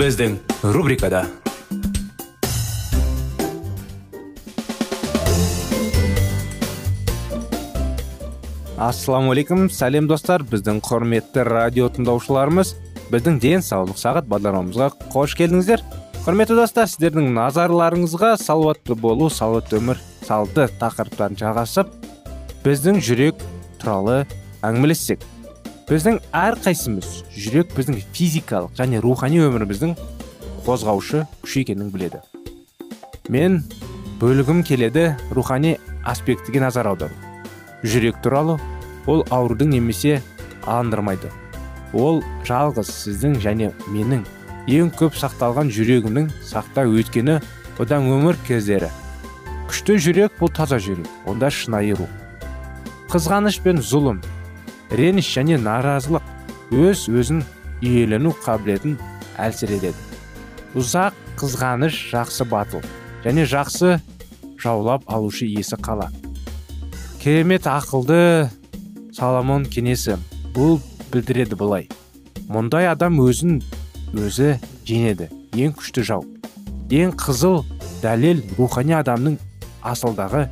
Біздің рубрикада ассалаумағалейкум сәлем достар. Біздің құрметті радио тыңдаушыларымыз біздің денсаулық сағат бағдарламамызға қош келдіңіздер. Құрметті достар сіздердің назарларыңызға салауатты болу салауатты өмір салты тақырыптарын жалғасып біздің жүрек туралы әңгімелессек. Біздің әрқайсымыз жүрек біздің физикалық және рухани өміріміздің қозғаушы күш екенін біледі. Мен бөлігім келеді рухани аспектіге назар аудару. Жүрек туралы ол аурудың немесе аландырмайды ол жалғыз сіздің және менің ең көп сақталған жүрегімнің сақта өткені одан өмір кездері. Күшті жүрек бұл таза жүрек онда шынайы рух. Қызғаныш пен зұлым. Реніш және наразылық өз өзін иелену қабілетін әлсіретеді ұзақ қызғаныш жақсы батыл және жақсы жаулап алушы иесі қала. Керемет ақылды соломон кеңесі бұл білдіреді былай. Мұндай адам өзін өзі жеңеді. Ең күшті жау ең қызыл дәлел рухани адамның асылдағы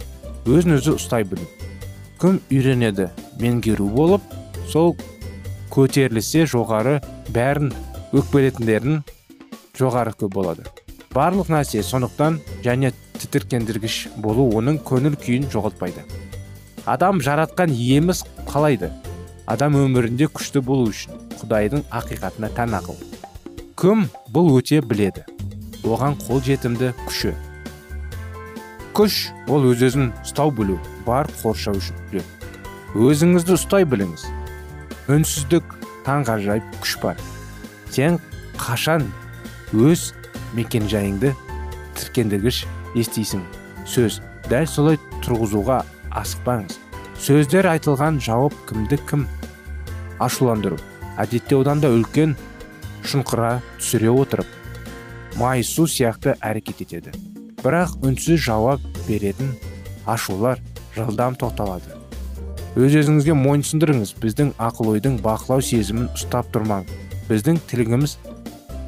өзін өзі ұстай білу. Кім үйренеді? Меңгеру болып сол көтерілсе жоғары бәрін өкпелетіндердің жоғары көп болады. Барлық нәрсе сондықтан және тітіркендіргіш болу оның көңіл күйін жоғалтпайды. Адам жаратқан иеміз қалайды. Адам өмірінде күшті болу үшін құдайдың ақиқатына тән ақыл. Кім бұл өте біледі. Оған қол жетімді күші. Күш ол өз өзін ұстау білу бар қоршау үшін өзіңізді ұстай біліңіз. Үнсіздік таңғажайып күш бар. Сен қашан өз мекенжайыңды тіркендіргіш естисің? Сөз дәл солай тұрғызуға асықпаңыз. Сөздер айтылған жауап кімді кім ашуландыру? Әдетте одан да үлкен шұңқыра түсіре отырып майысу сияқты әрекет етеді. Бірақ үнсіз жауап беретін ашулар жылдам тоқталады. Өз өзіңізге мойынсұндырыңыз біздің ақыл ойдың бақылау сезімін ұстап тұрмаң біздің тіліңіміз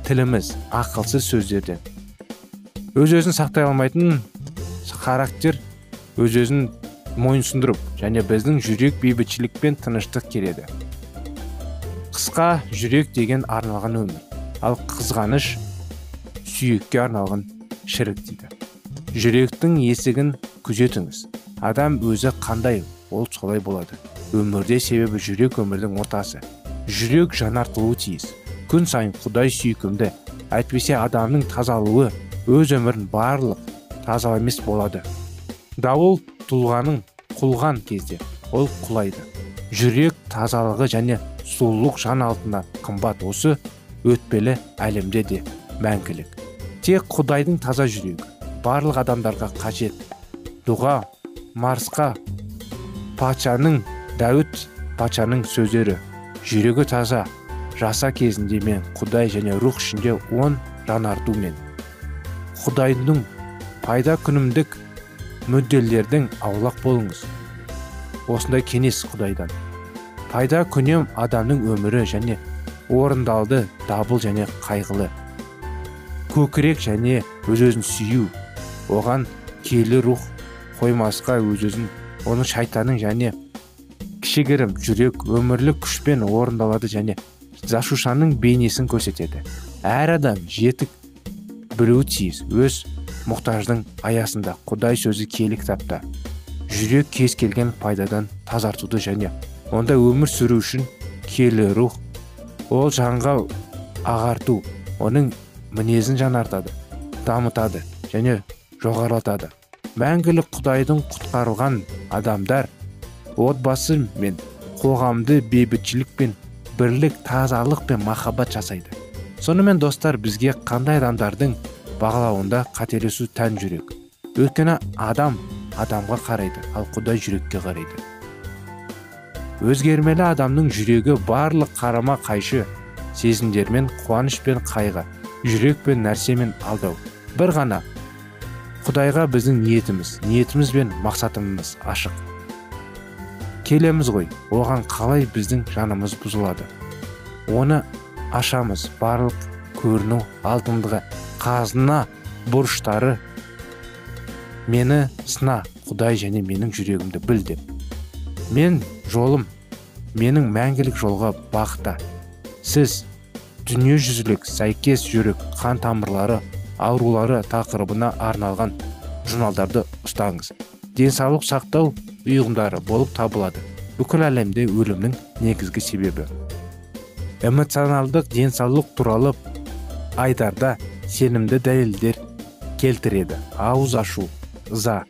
тіліміз ақылсыз сөздерден. Өз өзін сақтай алмайтын характер өз өзін мойынсұндырып және біздің жүрек бейбітшілік пен тыныштық келеді. Қысқа жүрек деген арналған өмір. Ал қызғаныш сүйекке арналған шірік дейді. Жүректің есігін күзетіңіз. Адам өзі қандай ол солай болады. Өмірде себебі жүрек өмірдің ортасы. Жүрек жаңартылуы тиіс. Күн сайын құдай сүйкімді әйтпесе адамның тазалуы өз өмірін барлық таза емес болады. Дауыл тұлғаның құлған кезде ол құлайды. Жүрек тазалығы және сұлулық жан altында қымбат осы өтпелі әлемде де мәңгілік. Тек құдайдың таза жүрегі барлық адамдарға қажет. Дұға марсқа патшаның дәуіт патшаның сөздері. Жүрегі таза жаса кезінде мен құдай және рух ішінде он жаңартумен құдайдың пайда күнімдік мүдделердің аулақ болыңыз. Осындай кеңес құдайдан. Пайда күнем адамның өмірі және орындалды дабыл және қайғылы. Көкірек және өз өзін сүю. Оған киелі рух қоймасқа өз өзін оны шайтанның және кішігірім жүрек өмірлік күшпен орындалады және зашушаның бейнесін көрсетеді. Әр адам жетік білуі тиіс өз мұқтаждың аясында құдай сөзі киелі кітапта. Жүрек кез келген пайдадан тазартуды және онда өмір сүру үшін киелі рух ол жанға ағарту оның мінезін жаңартады дамытады және жоғарылатады. Мәңгілік құдайдың құтқарылған адамдар отбасы мен қоғамды бейбітшілік пен бірлік тазалық пен махаббат жасайды. Сонымен достар бізге қандай адамдардың бағалауында қателесу тән жүрек? Өйткені адам адамға қарайды ал құдай жүрекке қарайды. Өзгермелі адамның жүрегі барлық қарама қайшы сезімдермен қуаныш пен қайғы жүрек пен нәрсемен алдау. бір ғана құдайға біздің ниетіміз ниетіміз бен мақсатымыз ашық. Келеміз ғой оған қалай біздің жанымыз бұзылады. Оны ашамыз барлық көріну алтындығы қазына бұрыштары. Мені сына құдай және менің жүрегімді біл деп. Мен жолым менің мәңгілік жолға бақта сіз дүниежүзілік сәйкес жүрек қан тамырлары аурулары тақырыбына арналған журналдарды ұстаңыз. Денсаулық сақтау ұйымдары болып табылады. Бүкіл әлемде өлімнің негізгі себебі. Эмоционалдық денсаулық туралы айдарда сенімді дәлелдер келтіреді. Ауыз ашу ыза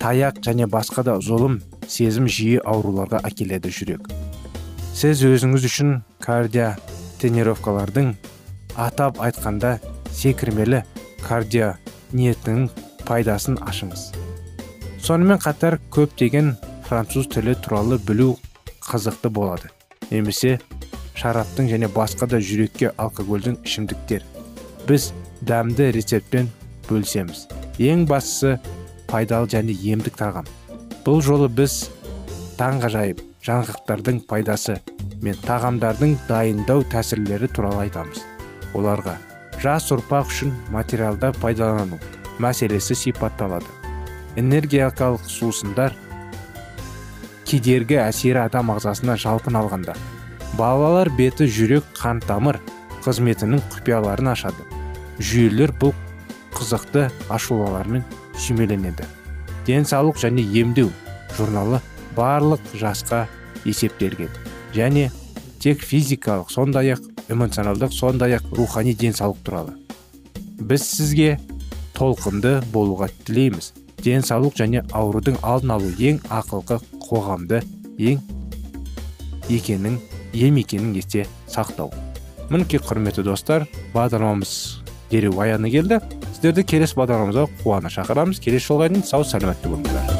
таяқ және басқа да зұлым сезім жиі ауруларға әкеледі жүрек. Сіз өзіңіз үшін кардио тренировкалардың атап айтқанда секірмелі кардио ниетінің пайдасын ашыңыз. Сонымен қатар көптеген француз тілі туралы білу қызықты болады немесе шараптың және басқа да жүрекке алкогольдің ішімдіктер. Біз дәмді рецептпен бөлсеміз ең бастысы пайдалы және емдік тағам бұл жолы біз таңғажайып жаңғақтардың пайдасы мен тағамдардың дайындау тәсірлері туралы айтамыз. Оларға жас ұрпақ үшін материалда пайдалану мәселесі сипатталады. Энергиякалық сусындар кедергі әсері адам ағзасына жалпын алғанда балалар беті жүрек қан тамыр қызметінің құпияларын ашады. Жүйелер бұл қызықты ашулалармен сүймеленеді. Денсаулық және емдеу журналы барлық жасқа есептелген және тек физикалық сондай ақ эмоционалдық сондай ақ рухани денсаулық туралы. Біз сізге толқынды болуға тілейміз денсаулық және аурудың алдын алу ең ақылғы қоғамды ең екенін ем екенін есте сақтау мінекей құрметті достар бағдарламамыз дереу аяғына келді. Сіздерді келесі бағдарламамызға қуана шақырамыз келесі жолға дейін сау саламатты болыңыздар.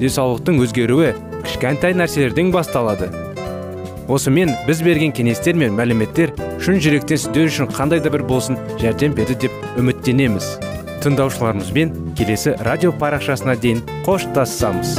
Денсаулықтың өзгеруі кішкентай нәрселерден басталады. Осымен біз берген кеңестер мен мәліметтер шын жүректен сіздер үшін қандай да бір болсын жәрдем берді деп үміттенеміз. Тыңдаушыларымызбен келесі радио парақшасына дейін қоштассамыз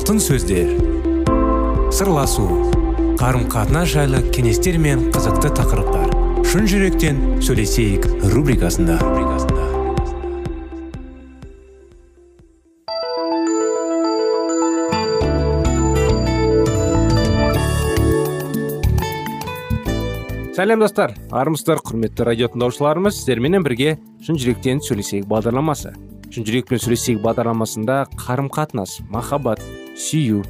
Алтын сөздер. Сырласу қарым қатынас жайлы кеңестер мен қызықты тақырыптар. Шын жүректен сөйлесейік рубрикасында. Сәлем достар. Армысыздар құрметті радио тыңдаушыларымыз сіздерменен бірге шын жүректен сөйлесейік бағдарламасы. Шын жүрекпен сөйлесейік бағдарламасында қарым қатынас махаббат сүю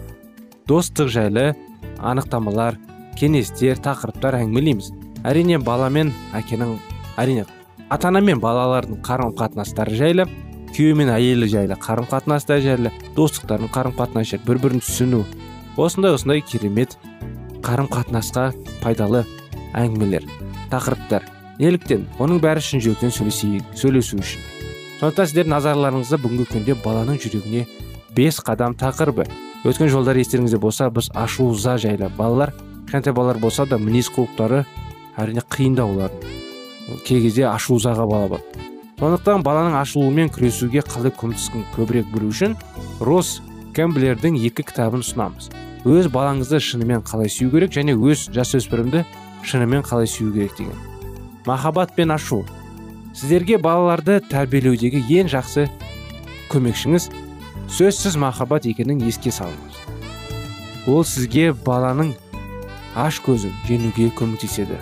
достық жайлы анықтамалар кеңестер тақырыптар әңгімелейміз. Әрине бала мен әкенің әрине ата ана мен балалардың қарым қатынастары жайлы күйеу мен әйелі жайлы қарым қатынастары жайлы достықтардың қарым қатынасы жайлы бір бірін түсіну осындай осындай керемет қарым қатынасқа пайдалы әңгімелер тақырыптар. неліктен? Оның бәрі шын жүректен сөйлесейік сөйлесу үшін. Сондықтан сіздердің назарларыңызды бүгінгі күнде баланың жүрегіне бес қадам тақырыбы. Өткен жолдар естеріңізде болса біз ашу ыза жайлы балалар кішкентай балалар болса да мінез құлықтары әрине қиындау олардың кей кезде ашу ызаға бала болады. Сондықтан баланың ашылуымен күресуге қалай көмектескін көбірек білу үшін рос кэмблердің екі кітабын ұсынамыз. Өз балаңызды шынымен қалай сүю керек және өз жасөспірімді шынымен қалай сүю керек деген. Махаббат пен ашу. Сіздерге балаларды тәрбиелеудегі ең жақсы көмекшіңіз сөзсіз махаббат екенін еске салыңыз. Ол сізге баланың аш көзін жеңуге көмектеседі.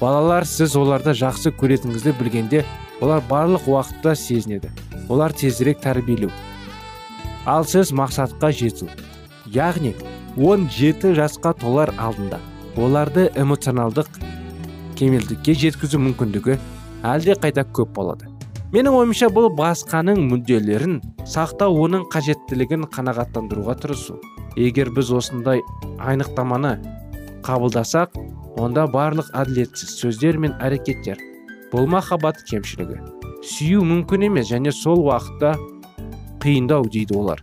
Балалар сіз оларды жақсы көретініңізді білгенде олар барлық уақытта сезінеді. Олар тезірек тәрбиелеу. Ал сіз мақсатқа жету. Яғни 17 жасқа толар алдында оларды эмоционалдық кемелдікке жеткізу мүмкіндігі әлде қайда көп болады. Менің ойымша бұл басқаның мүдделерін сақтау оның қажеттілігін қанағаттандыруға тырысу. Егер біз осындай айнықтаманы қабылдасақ онда барлық әділетсіз сөздер мен әрекеттер бұл махаббат кемшілігі сүю мүмкін емес және сол уақытта қиындау дейді олар.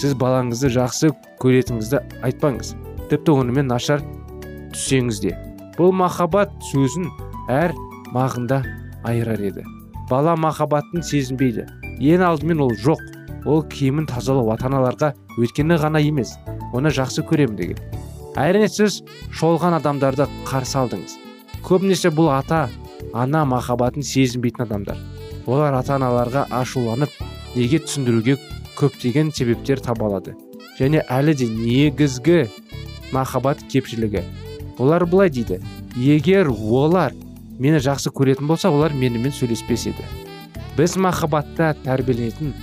Сіз балаңызды жақсы көретініңізді айтпаңыз тіпті онымен нашар түссеңіз де. Бұл махаббат сөзін әр мағында айырар еді. Бала махаббатын сезінбейді. Ең алдымен ол жоқ. Ол киімін тазалау ата аналарға өткені ғана емес оны жақсы көремін деген. Әрине сіз шолған адамдарды қарсы алдыңыз. Көбінесе бұл ата ана махаббатын сезінбейтін адамдар. Олар ата аналарға ашуланып неге түсіндіруге көптеген себептер таба алады. Және әлі де негізгі махаббат кепшілігі. Олар былай дейді егер олар мені жақсы көретін болса олар менімен сөйлеспес еді. Біз махаббатта тәрбиеленетін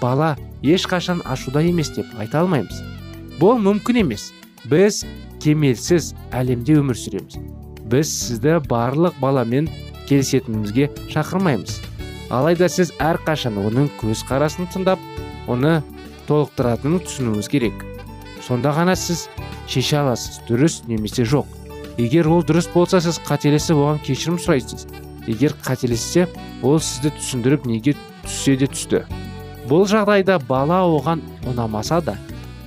бала ешқашан ашуда емес деп айта алмаймыз. Бұл мүмкін емес. Біз кемелсіз әлемде өмір сүреміз. Біз сізді барлық баламен келісетінімізге шақырмаймыз. Алайда сіз әрқашан оның көзқарасын тыңдап оны толықтыратынын түсінуіңіз керек. Сонда ғана сіз шеше аласыз дұрыс немесе жоқ. Егер ол дұрыс болса сіз қателесіп оған кешірім сұрайсыз. Егер қателессе ол сізді түсіндіріп неге түссе де түсті. Бұл жағдайда бала оған ұнамаса да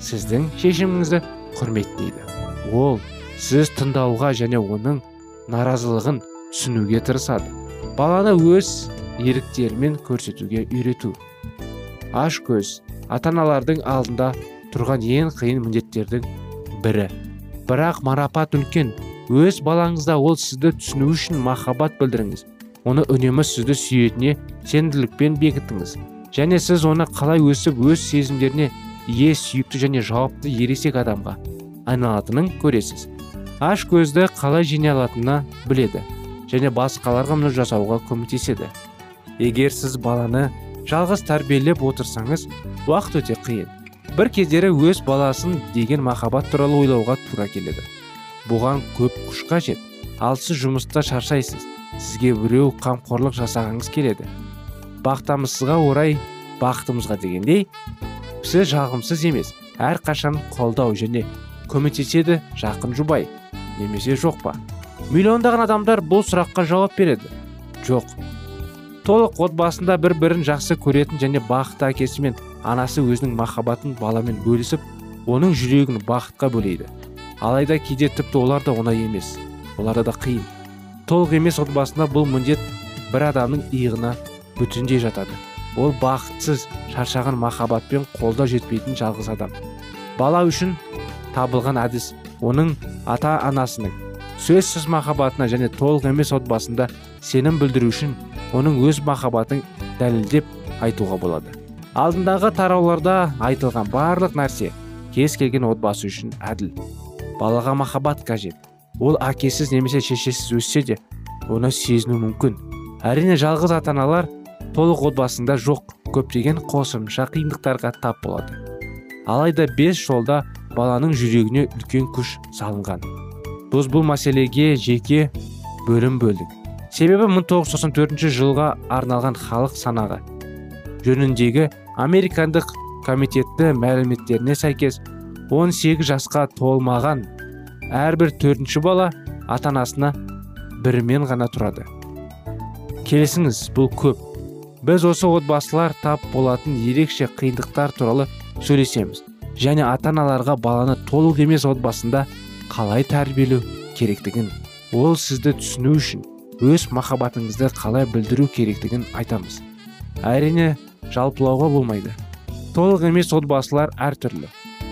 сіздің шешіміңізді құрметтейді. Ол сіз тыңдауға және оның наразылығын түсінуге тырысады. Баланы өз еріктерімен көрсетуге үйрету. Аш көз ата аналардың алдында тұрған ең қиын міндеттердің бірі. Бірақ марапат үлкен. Өз балаңызда ол сізді түсіну үшін махаббат білдіріңіз. Оны үнемі сізді сүйетіне сенімділікпен бекітіңіз және сіз оны қалай өсіп өз сезімдеріне ие сүйікті және жауапты ересек адамға айналатынын көресіз. Аш көзді қалай жеңе алатынына біледі және басқаларға мұны жасауға көмектеседі. Егер сіз баланы жалғыз тәрбиелеп отырсаңыз уақыт өте қиын. Бір кездері өз баласын деген махаббат туралы ойлауға тура келеді. Бұған көп күш қажет. Ал сіз жұмыста шаршайсыз. Сізге біреу қамқорлық жасағыңыз келеді. Бақтамысызға орай бақытымызға дегендей сіз жағымсыз емес әрқашан қолдау және көмектеседі жақын жұбай. Немесе жоқ па? Миллиондаған адамдар бұл сұраққа жауап береді. Жоқ. Толық отбасында бір бірін жақсы көретін және бақытты әкесі мен анасы өзінің махаббатын баламен бөлісіп оның жүрегін бақытқа бөлейді. Алайда кейде тіпті олар да оңай емес. Оларда да қиын. Толық емес отбасында бұл міндет бір адамның иығына бүтіндей жатады. Ол бақытсыз шаршаған махаббатпен қолда жетпейтін жалғыз адам. Бала үшін табылған әдіс оның ата анасының сөзсіз махаббатына және толық емес отбасында сенім білдіру үшін оның өз махаббатын дәлелдеп айтуға болады. Алдындағы тарауларда айтылған барлық нәрсе кез келген отбасы үшін әділ. Балаға махаббат қажет. Ол әкесіз немесе шешесіз өссе де оны сезіну мүмкін. Әрине жалғыз ата аналар толық отбасында жоқ көптеген қосымша қиындықтарға тап болады. Алайда бес жолда баланың жүрегіне үлкен күш салынған. Біз бұл мәселеге жеке бөлім бөлдік. Себебі 1994 жылға арналған халық санағы жөніндегі американдық комитетті мәліметтеріне сәйкес 18 жасқа толмаған әрбір төртінші бала ата анасына бірімен ғана тұрады. Келісіңіз бұл көп. Біз осы отбасылар тап болатын ерекше қиындықтар туралы сөйлесеміз және ата аналарға баланы толық емес отбасында қалай тәрбиелеу керектігін ол сізді түсіну үшін өз махаббатыңызды қалай білдіру керектігін айтамыз. Әрине жалпылауға болмайды. Толық емес отбасылар әртүрлі.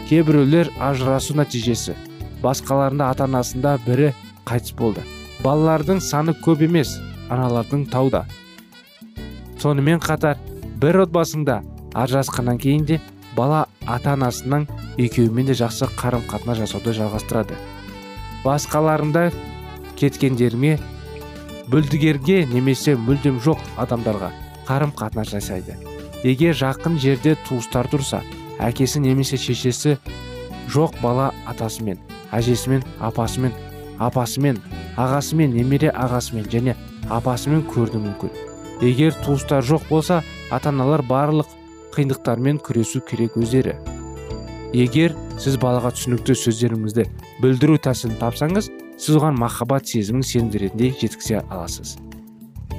Кейбіреулер ажырасу нәтижесі. Басқаларында ата анасында бірі қайтыс болды. Балалардың саны көп емес аналардың тауда сонымен қатар бір отбасында ажырасқаннан кейін де бала ата анасының екеуімен де жақсы қарым қатынас жасауды жалғастырады. Басқаларында кеткендерме бүлдігерге немесе мүлдем жоқ адамдарға қарым қатынас жасайды. Егер жақын жерде туыстар тұрса әкесі немесе шешесі жоқ бала атасымен әжесімен апасымен апасымен ағасымен немере ағасымен және апасымен көрді мүмкін. Егер туыстар жоқ болса ата аналар барлық қиындықтармен күресу керек өздері. Егер сіз балаға түсінікті сөздеріңізді білдіру тәсілін тапсаңыз сіз оған махаббат сезімін сендіретіндей жеткізе аласыз.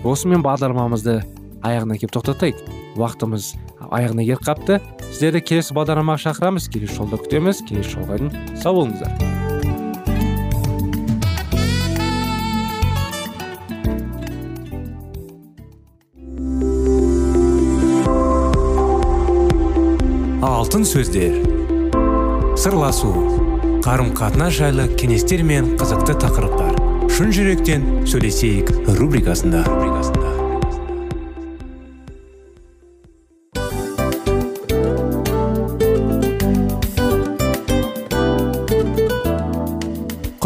Осымен бағдарламамызды аяғына келіп тоқтатайық. Уақытымыз аяғына келіп қапты. Сіздерді келесі бағдарламаға шақырамыз. Келесі жолда күтеміз. Келесі жолға дейін сау болыңыздар алтын сөздер. Сырласу. Қарым қатынас жайлы кеңестер мен қызықты тақырыптар. Шын жүректен сөйлесейік рубрикасында.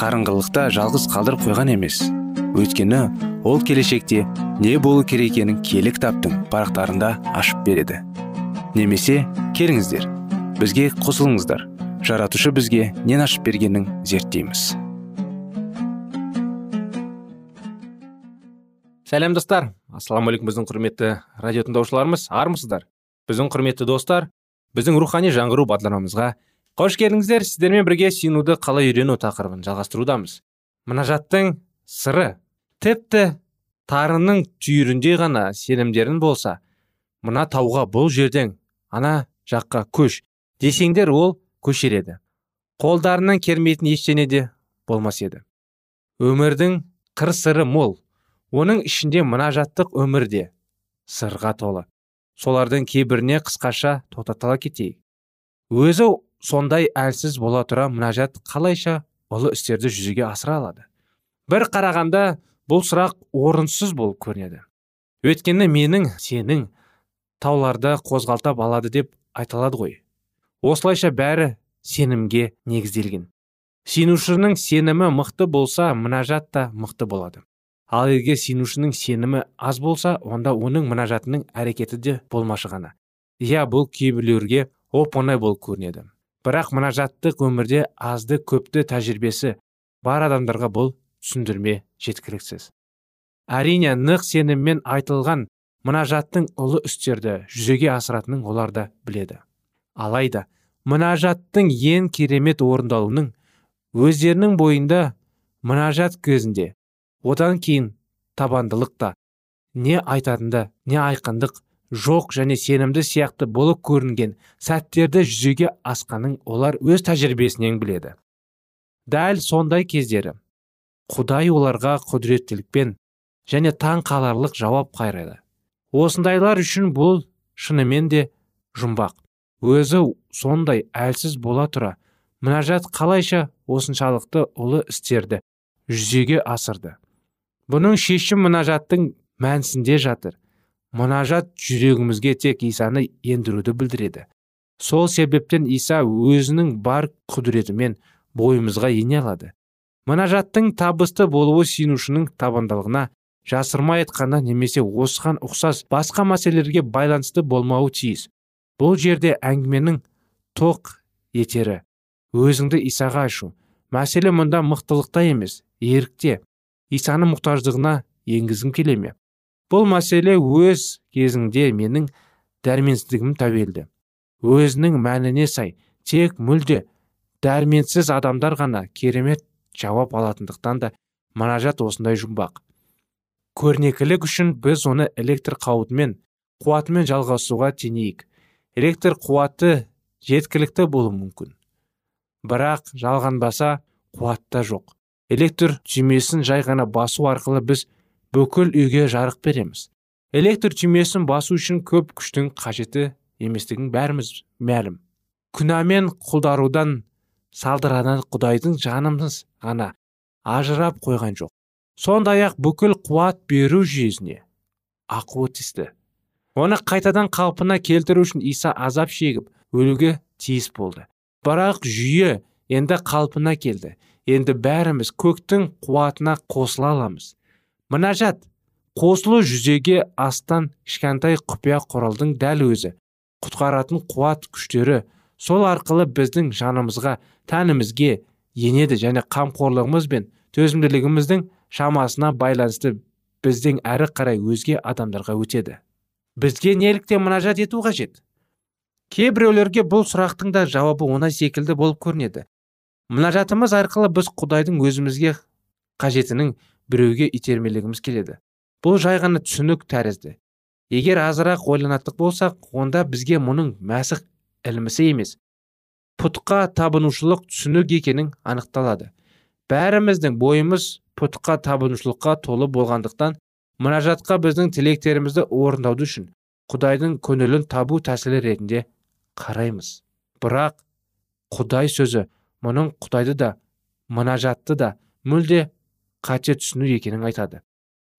қарыңғылықта жалғыз қалдырып қойған емес. Өйткені ол келешекте не болу керек екенін киелі кітаптың парақтарында ашып береді. Немесе келіңіздер бізге қосылыңыздар. Жаратушы бізге нен ашып бергенін зерттейміз. Сәлем достар. Ассалаумағалейкум біздің құрметті радио тыңдаушыларымыз армысыздар? Біздің құрметті достар біздің рухани жаңғыру бағдарламамызға қош келдіңіздер сіздермен бірге сүйінуді қалай үйрену тақырыбын жалғастырудамыз. Жаттың сыры тіпті тарының түйірінде ғана сенімдерін болса мына тауға бұл жерден ана жаққа көш десеңдер ол көшер еді. Қолдарынан кермейтін ештеңе де болмас еді. Өмірдің қыр сыры мол оның ішінде мұнажаттық өмірде сырға толы. Солардың кейбіріне қысқаша тоқтатыла кетейік. Өзі сондай әлсіз бола тұра мұнажат қалайша ұлы істерді жүзеге асыра алады? Бір қарағанда бұл сұрақ орынсыз болып көрінеді. Өйткені менің сенің тауларды қозғалтап алады деп айтылады ғой. Осылайша бәрі сенімге негізделген. Сенушінің сенімі мықты болса мұнажат та мықты болады. Ал егер сенушінің сенімі аз болса онда оның мұнажатының әрекеті де болмашы ғана. Иә бұл кейбіреулерге оп оңай болып көрінеді. Бірақ мұнажаттық өмірде азды көпті тәжірибесі бар адамдарға бұл түсіндірме жеткіліксіз. Әрине нық сеніммен айтылған мұнажаттың ұлы істерді жүзеге асыратынын олар да біледі. Алайда мұнажаттың ең керемет орындалуының өздерінің бойында мұнажат кезінде одан кейін табандылық та не айтатынды не айқындық жоқ және сенімді сияқты болып көрінген сәттерді жүзеге асқанын олар өз тәжірибесінен біледі. Дәл сондай кездері құдай оларға құдіреттілікпен және таң қаларлық жауап қайрайды осындайлар үшін бұл шынымен де жұмбақ. Өзі сондай әлсіз бола тұра мұнажат қалайша осыншалықты ұлы істерді жүзеге асырды. Бұның шешім мұнажаттың мәнісінде жатыр. Мұнажат жүрегімізге тек исаны ендіруді білдіреді. Сол себептен иса өзінің бар құдіретімен бойымызға ене алады. Мұнажаттың табысты болуы сенушінің табандылығына жасырмай айтқанда немесе осыған ұқсас басқа мәселелерге байланысты болмауы тиіс. Бұл жерде әңгіменің тоқ етері. Өзіңді исаға ашу. Мәселе мұнда мықтылықта емес ерікте. Исаның мұқтаждығына енгізгім келе ме? Бұл мәселе өз кезіңде менің дәрменсіздігім тәуелді. Өзінің мәніне сай тек мүлде дәрменсіз адамдар ғана керемет жауап алатындықтан да мұнажат осындай жұмбақ. Көрнекілік үшін біз оны электр қауытымен қуатымен жалғасуға теңейік электр қуаты жеткілікті болуы мүмкін. Бірақ жалғанбаса қуатта жоқ. Электр түймесін жай ғана басу арқылы біз бүкіл үйге жарық береміз. Электр түймесін басу үшін көп күштің қажеті еместігін бәріміз мәлім. Күнәмен құлдарудан салдыраған құдайдың жанымыз ғана ажырап қойған жоқ. Сондай ақ бүкіл қуат беру жүйесіне ақуы тісті оны қайтадан қалпына келтіру үшін иса азап шегіп өлуге тиіс болды. Бірақ жүйе енді қалпына келді. Енді бәріміз көктің қуатына қосыла аламыз. Мұнажат қосылу жүзеге астан кішкентай құпия құралдың дәл өзі. Құтқаратын қуат күштері сол арқылы біздің жанымызға тәнімізге енеді және қамқорлығымыз бен төзімділігіміздің шамасына байланысты біздің әрі қарай өзге адамдарға өтеді. Бізге неліктен мұнажат ету қажет? Кейбіреулерге бұл сұрақтың да жауабы оңай секілді болып көрінеді. Мұнажатымыз арқылы біз құдайдың өзімізге қажетінің біреуге итермелегіміз келеді. Бұл жай ғана түсінік тәрізді. Егер азырақ ойланаттық болсақ онда бізге мұның мәсіх ілмісі емес пұтқа табынушылық түсінік екенін анықталады. Бәріміздің бойымыз пұтқа табынушылыққа толы болғандықтан мұнажатқа біздің тілектерімізді орындауды үшін құдайдың көңілін табу тәсілі ретінде қараймыз. Бірақ құдай сөзі мұның құдайды да мұнажатты да мүлде қате түсіну екенін айтады.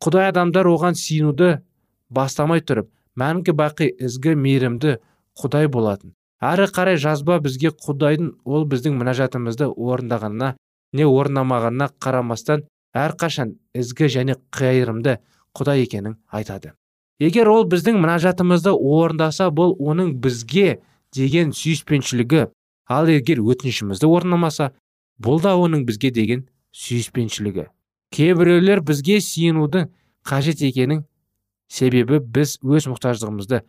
Құдай адамдар оған сиынуды бастамай тұрып мәңгі бақи ізгі мейірімді құдай болатын. Әрі қарай жазба бізге құдайдың ол біздің мұнажатымызды орындағанына не орындамағанына қарамастан әрқашан ізгі және қайырымды құдай екенін айтады. Егер ол біздің мұнажатымызды орындаса бұл оның бізге деген сүйіспеншілігі. Ал егер өтінішімізді орындамаса бұл да оның бізге деген сүйіспеншілігі. Кейбіреулер бізге сиынудың қажет екенін себебі біз өз мұқтаждығымызды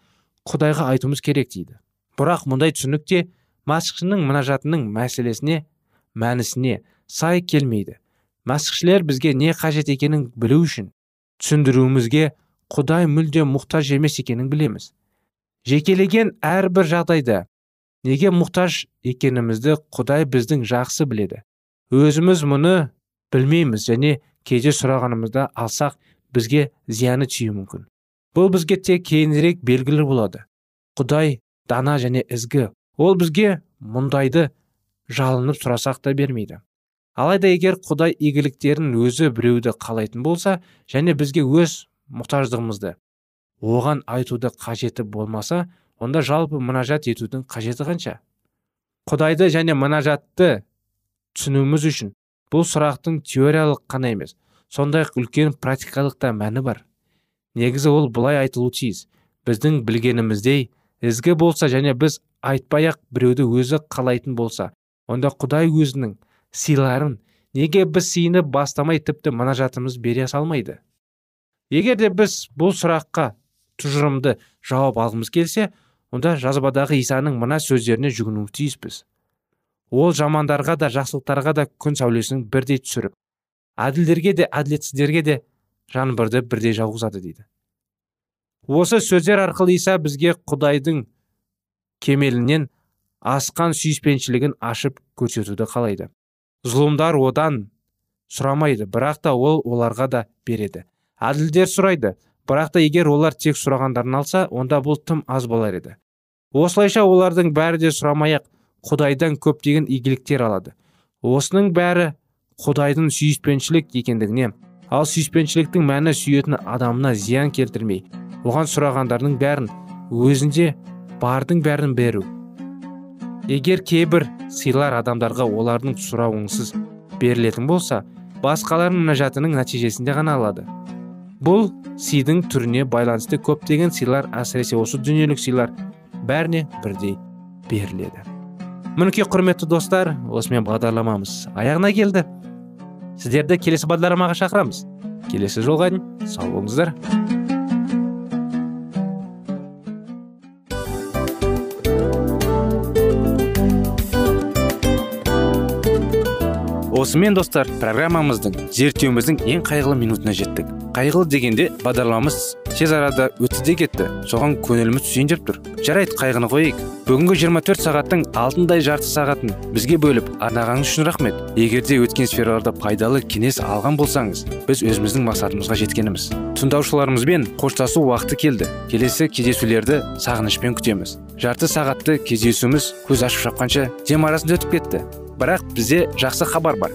құдайға айтуымыз керек дейді. Бірақ мұндай түсінікте масқішінің мұнажатының мәселесіне мәнісіне сай келмейді. Мәсіхшілер бізге не қажет екенін білу үшін түсіндіруімізге құдай мүлде мұқтаж емес екенін білеміз. Жекелеген әрбір жағдайда неге мұқтаж екенімізді құдай біздің жақсы біледі. Өзіміз мұны білмейміз және кейде сұрағанымызда алсақ бізге зияны тиюі мүмкін. Бұл бізге тек кейінірек белгілі болады. Құдай дана және ізгі. Ол бізге мұндайды жалынып сұрасақ та бермейді. Алайда егер құдай игіліктерін өзі біреуді қалайтын болса және бізге өз мұқтаждығымызды оған айтуды қажеті болмаса онда жалпы мұнажат етудің қажеті қанша? Құдайды және мұнажатты түсінуіміз үшін бұл сұрақтың теориялық қана емес сондай ақ үлкен практикалық та мәні бар. Негізі ол былай айтылу тиіс. Біздің білгеніміздей ізгі болса және біз айтпай ақ біреуді өзі қалайтын болса онда құдай өзінің сыйларын неге біз сыйынып бастамай тіпті мұнажатымыз бере салмайды? Егер де біз бұл сұраққа тұжырымды жауап алғымыз келсе онда жазбадағы исаның мына сөздеріне жүгінуіміз тиіспіз. Ол жамандарға да жақсылықтарға да күн сәулесін бірдей түсіріп әділдерге де әділетсіздерге де жаңбырды бірдей жауғызады дейді. Осы сөздер арқылы иса бізге құдайдың кемелінен асқан сүйіспеншілігін ашып көрсетуді қалайды. Зұлымдар одан сұрамайды бірақ та ол оларға да береді. Әділдер сұрайды бірақ та егер олар тек сұрағандарын алса онда бұл тым аз болар еді. Осылайша олардың бәрі де сұрамай ақ құдайдан көптеген игіліктер алады. Осының бәрі құдайдың сүйіспеншілік екендігіне ал сүйіспеншіліктің мәні сүйетін адамына зиян келтірмей оған сұрағандардың бәрін өзінде бардың бәрін беру. Егер кейбір сыйлар адамдарға олардың сұрауынсыз берілетін болса басқалардың мінәжатының нәтижесінде ғана алады. Бұл сыйдың түріне байланысты көптеген сыйлар әсіресе осы дүниелік сыйлар бәріне бірдей беріледі. Мінекей құрметті достар осымен бағдарламамыз аяғына келді. Сіздерді келесі бағдарламаға шақырамыз. Келесі жолға дейін сау болыңыздар. Осымен достар программамыздың зерттеуіміздің ең қайғылы минутына жеттік. Қайғылы дегенде бағдарламамыз тез арада өтті де кетті. Соған көңіліміз түсейін деп тұр. Жарайды қайғыны қояйық бүгінгі 24 сағаттың алтындай жарты сағатын бізге бөліп арнағаныңыз үшін рахмет. Егер де өткен сфераларда пайдалы кеңес алған болсаңыз біз өзіміздің мақсатымызға жеткеніміз. Тыңдаушыларымызбен қоштасу уақыты келді. Келесі кездесулерді сағынышпен күтеміз. Жарты сағатты кездесуіміз көз ашып шапқанша дем арасында өтіп кетті. Бірақ бізде жақсы хабар бар.